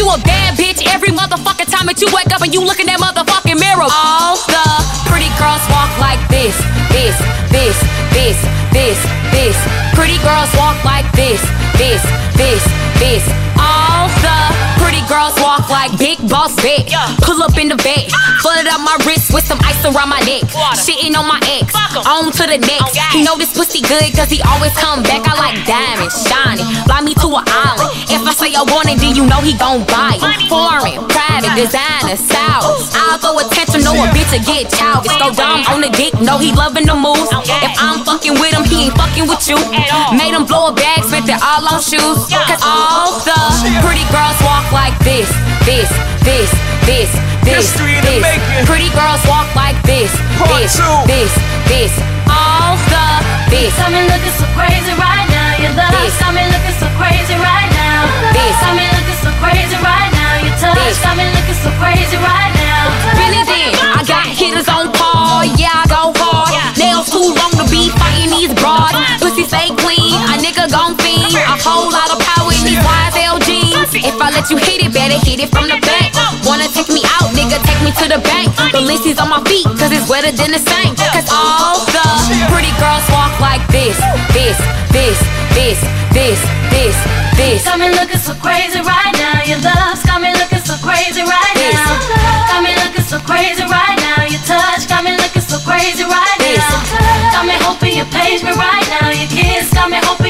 you a bad bitch every motherfucking time that you wake up and you look in that motherfucking mirror. All the pretty girls walk like this, this, this, this, this, this. Pretty girls walk like this, this, this, this. All the pretty girls walk like big boss bitch. Pull up in the bed, it up my wrist with some ice around my neck. Shitting on my ex, on to the next. He know this pussy good cause he always come back. I like diamonds, shining, fly me to an island. I want it, then you know he gon' buy it. Foreign, private, designer, style. I'll throw attention, know a bitch to get childish. Go dumb on the dick, know he loving the moves. If I'm fucking with him, he ain't fucking with you. Made him blow a bag, spent it all on shoes. Cause all the pretty girls walk like this, this, this, this, this, History in the this. Pretty girls walk like this, this, this, this. All the this. Got me looking Stay clean, a nigga gon' fiend. A whole lot of power in these YSL jeans. If I let you hit it, better hit it from the back. Wanna take me out, nigga, take me to the bank. The Balenci's on my feet, cause it's wetter than the same. Cause all the pretty girls walk like this, this, this, this, this, this, this. Got me looking so crazy right now. Your love's got me looking so crazy right This. now. Got me looking so crazy right now. Your touch got me looking so crazy right This. now. Got me hoping you page me right now. Your